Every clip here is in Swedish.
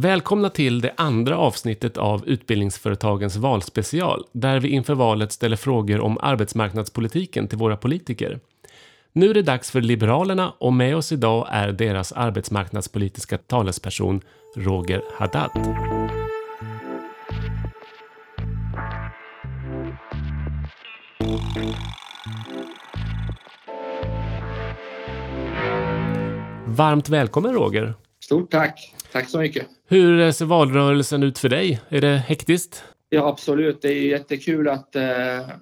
Välkomna till det andra avsnittet av Utbildningsföretagens valspecial, där vi inför valet ställer frågor om arbetsmarknadspolitiken till våra politiker. Nu är det dags för Liberalerna och med oss idag är deras arbetsmarknadspolitiska talesperson Roger Haddad. Varmt välkommen Roger! Stort tack! Tack så mycket! Hur ser valrörelsen ut för dig? Är det hektiskt? Ja, absolut. Det är jättekul att eh,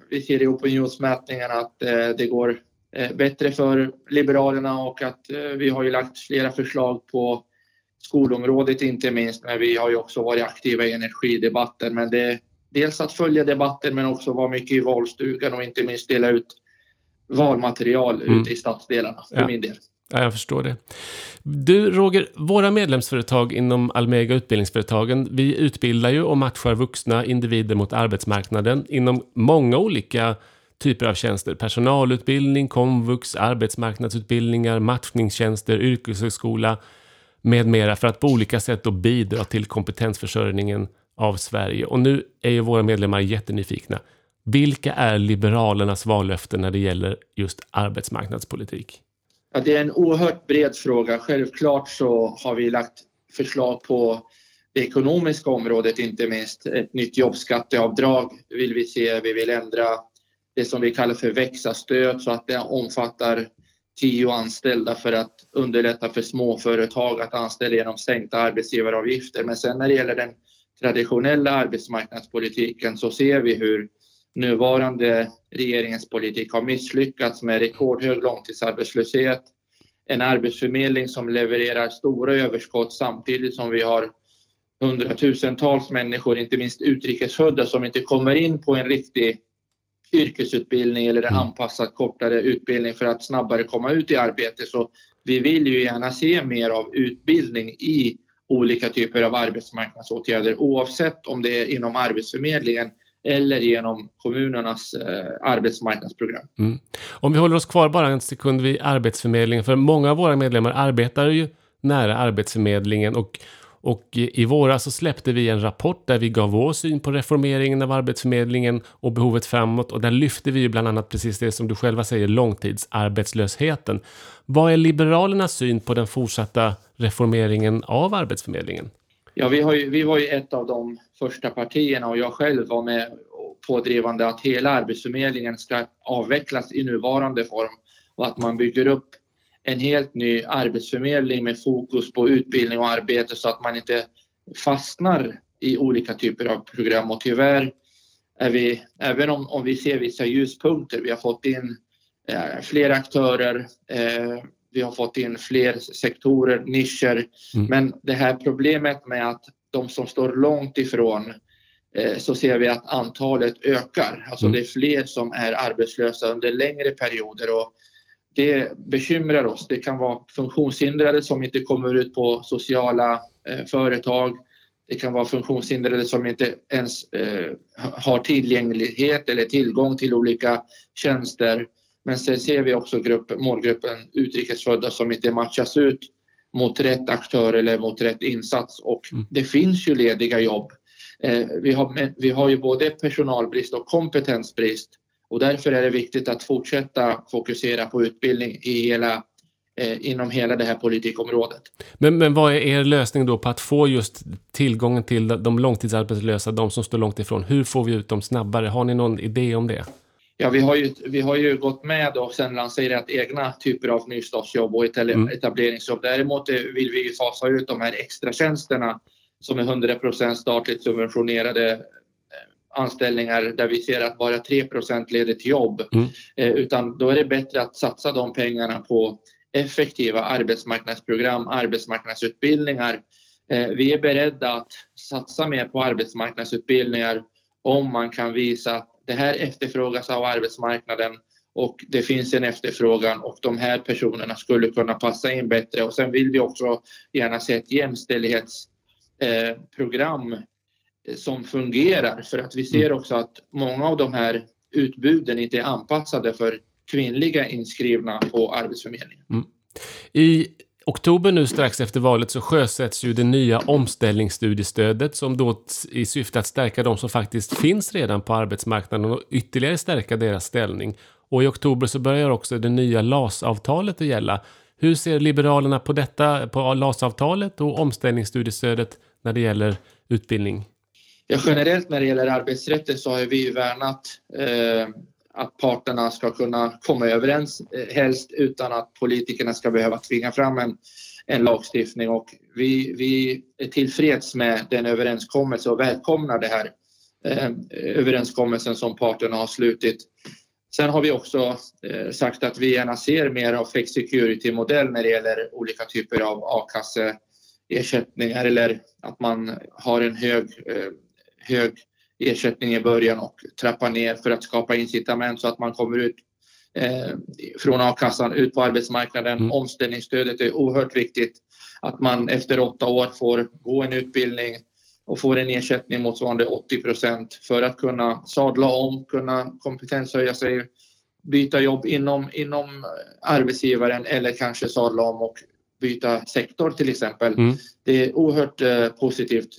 vi ser i opinionsmätningarna att eh, det går eh, bättre för Liberalerna och att eh, vi har ju lagt flera förslag på skolområdet inte minst, men vi har ju också varit aktiva i energidebatten. Men det är dels att följa debatten men också vara mycket i valstugan och inte minst dela ut valmaterial mm. ute i stadsdelarna för ja. min del. Ja, jag förstår det. Du, Roger, våra medlemsföretag inom Almega Utbildningsföretagen, vi utbildar ju och matchar vuxna individer mot arbetsmarknaden inom många olika typer av tjänster. Personalutbildning, komvux, arbetsmarknadsutbildningar, matchningstjänster, yrkeshögskola med mera för att på olika sätt då bidra till kompetensförsörjningen av Sverige. Och nu är ju våra medlemmar jättenyfikna. Vilka är Liberalernas vallöften när det gäller just arbetsmarknadspolitik? Ja, det är en oerhört bred fråga. Självklart så har vi lagt förslag på det ekonomiska området, inte minst. Ett nytt jobbskatteavdrag vill vi se. Vi vill ändra det som vi kallar för växa-stöd så att det omfattar tio anställda för att underlätta för småföretag att anställa genom sänkta arbetsgivaravgifter. Men sen när det gäller den traditionella arbetsmarknadspolitiken så ser vi hur nuvarande regeringens politik har misslyckats med rekordhög långtidsarbetslöshet, en arbetsförmedling som levererar stora överskott samtidigt som vi har hundratusentals människor, inte minst utrikesfödda, som inte kommer in på en riktig yrkesutbildning eller en mm. anpassad kortare utbildning för att snabbare komma ut i arbete. Så vi vill ju gärna se mer av utbildning i olika typer av arbetsmarknadsåtgärder oavsett om det är inom Arbetsförmedlingen eller genom kommunernas eh, arbetsmarknadsprogram. Mm. Om vi håller oss kvar bara en sekund vid Arbetsförmedlingen, för många av våra medlemmar arbetar ju nära Arbetsförmedlingen och, och i våras så släppte vi en rapport där vi gav vår syn på reformeringen av Arbetsförmedlingen och behovet framåt och där lyfte vi ju bland annat precis det som du själva säger, långtidsarbetslösheten. Vad är Liberalernas syn på den fortsatta reformeringen av Arbetsförmedlingen? Ja, vi, har ju, vi var ju ett av de första partierna och jag själv var med pådrivande att hela Arbetsförmedlingen ska avvecklas i nuvarande form och att man bygger upp en helt ny arbetsförmedling med fokus på utbildning och arbete så att man inte fastnar i olika typer av program. Och tyvärr är vi, även om, om vi ser vissa ljuspunkter, vi har fått in eh, fler aktörer, eh, vi har fått in fler sektorer, nischer. Mm. Men det här problemet med att de som står långt ifrån eh, så ser vi att antalet ökar. Alltså mm. det är fler som är arbetslösa under längre perioder och det bekymrar oss. Det kan vara funktionshindrade som inte kommer ut på sociala eh, företag. Det kan vara funktionshindrade som inte ens eh, har tillgänglighet eller tillgång till olika tjänster. Men sen ser vi också grupp, målgruppen utrikesfödda som inte matchas ut mot rätt aktör eller mot rätt insats och mm. det finns ju lediga jobb. Eh, vi, har, vi har ju både personalbrist och kompetensbrist och därför är det viktigt att fortsätta fokusera på utbildning i hela, eh, inom hela det här politikområdet. Men, men vad är er lösning då på att få just tillgången till de långtidsarbetslösa, de som står långt ifrån? Hur får vi ut dem snabbare? Har ni någon idé om det? Ja, vi har ju, vi har ju gått med och sen lanserat egna typer av nystartsjobb och mm. etableringsjobb. Däremot vill vi fasa ut de här extratjänsterna som är 100 statligt subventionerade eh, anställningar där vi ser att bara 3 leder till jobb. Mm. Eh, utan då är det bättre att satsa de pengarna på effektiva arbetsmarknadsprogram, arbetsmarknadsutbildningar. Eh, vi är beredda att satsa mer på arbetsmarknadsutbildningar om man kan visa att det här efterfrågas av arbetsmarknaden och det finns en efterfrågan och de här personerna skulle kunna passa in bättre. Och sen vill vi också gärna se ett jämställdhetsprogram eh, som fungerar för att vi ser mm. också att många av de här utbuden inte är anpassade för kvinnliga inskrivna på Arbetsförmedlingen. Mm. I oktober nu strax efter valet så sjösätts ju det nya omställningsstudiestödet som då i syfte att stärka de som faktiskt finns redan på arbetsmarknaden och ytterligare stärka deras ställning. Och i oktober så börjar också det nya LAS-avtalet att gälla. Hur ser Liberalerna på detta, på LAS-avtalet och omställningsstudiestödet när det gäller utbildning? Ja, generellt när det gäller arbetsrätten så har vi värnat eh, att parterna ska kunna komma överens, eh, helst utan att politikerna ska behöva tvinga fram en, en lagstiftning. Och vi, vi är tillfreds med den överenskommelse och välkomnar det här eh, överenskommelsen som parterna har slutit. Sen har vi också eh, sagt att vi gärna ser mer av flexicurity-modell när det gäller olika typer av a-kasseersättningar eller att man har en hög, eh, hög ersättning i början och trappar ner för att skapa incitament så att man kommer ut eh, från a-kassan ut på arbetsmarknaden. Mm. Omställningsstödet är oerhört viktigt. Att man efter åtta år får gå en utbildning och får en ersättning motsvarande 80 procent för att kunna sadla om, kunna kompetenshöja sig, byta jobb inom, inom arbetsgivaren eller kanske sadla om och byta sektor till exempel. Mm. Det är oerhört eh, positivt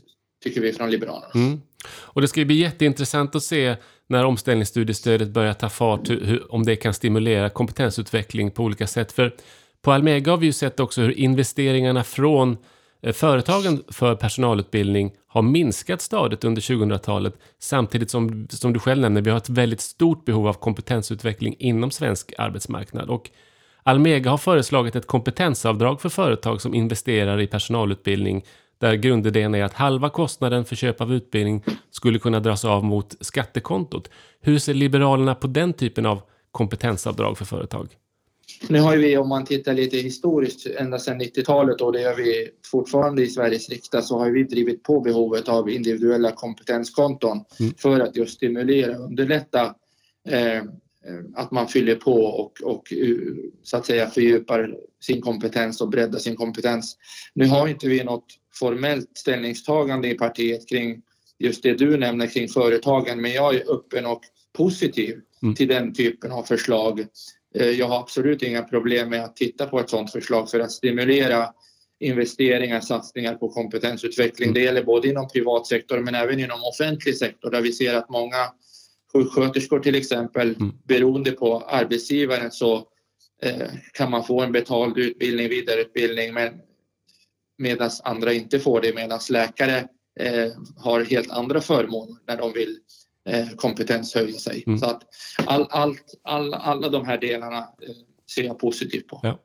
tycker vi från Liberalerna. Mm. Och det ska ju bli jätteintressant att se när omställningsstudiestödet börjar ta fart, hur, om det kan stimulera kompetensutveckling på olika sätt. För på Almega har vi ju sett också hur investeringarna från eh, företagen för personalutbildning har minskat stadigt under 2000-talet samtidigt som, som du själv nämner, vi har ett väldigt stort behov av kompetensutveckling inom svensk arbetsmarknad. Och Almega har föreslagit ett kompetensavdrag för företag som investerar i personalutbildning där grundidén är att halva kostnaden för köp av utbildning skulle kunna dras av mot skattekontot. Hur ser Liberalerna på den typen av kompetensavdrag för företag? Nu har vi, om man tittar lite historiskt, ända sedan 90-talet och det gör vi fortfarande i Sveriges riksdag, så har vi drivit på behovet av individuella kompetenskonton mm. för att just stimulera och underlätta eh, att man fyller på och, och så att säga fördjupar sin kompetens och breddar sin kompetens. Nu har inte vi något formellt ställningstagande i partiet kring just det du nämner kring företagen men jag är öppen och positiv mm. till den typen av förslag. Eh, jag har absolut inga problem med att titta på ett sådant förslag för att stimulera investeringar, satsningar på kompetensutveckling. Mm. Det gäller både inom privat sektor men även inom offentlig sektor där vi ser att många sjuksköterskor till exempel, mm. beroende på arbetsgivaren så eh, kan man få en betald utbildning, vidareutbildning men medan andra inte får det medan läkare eh, har helt andra förmåner när de vill eh, kompetenshöja sig. Mm. Så att all, allt, all, alla de här delarna eh, ser jag positivt på. Ja.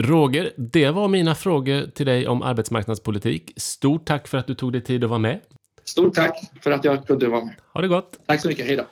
Roger, det var mina frågor till dig om arbetsmarknadspolitik. Stort tack för att du tog dig tid att vara med. Stort tack för att jag kunde vara med. Ha det gott. Tack så mycket. Hej då.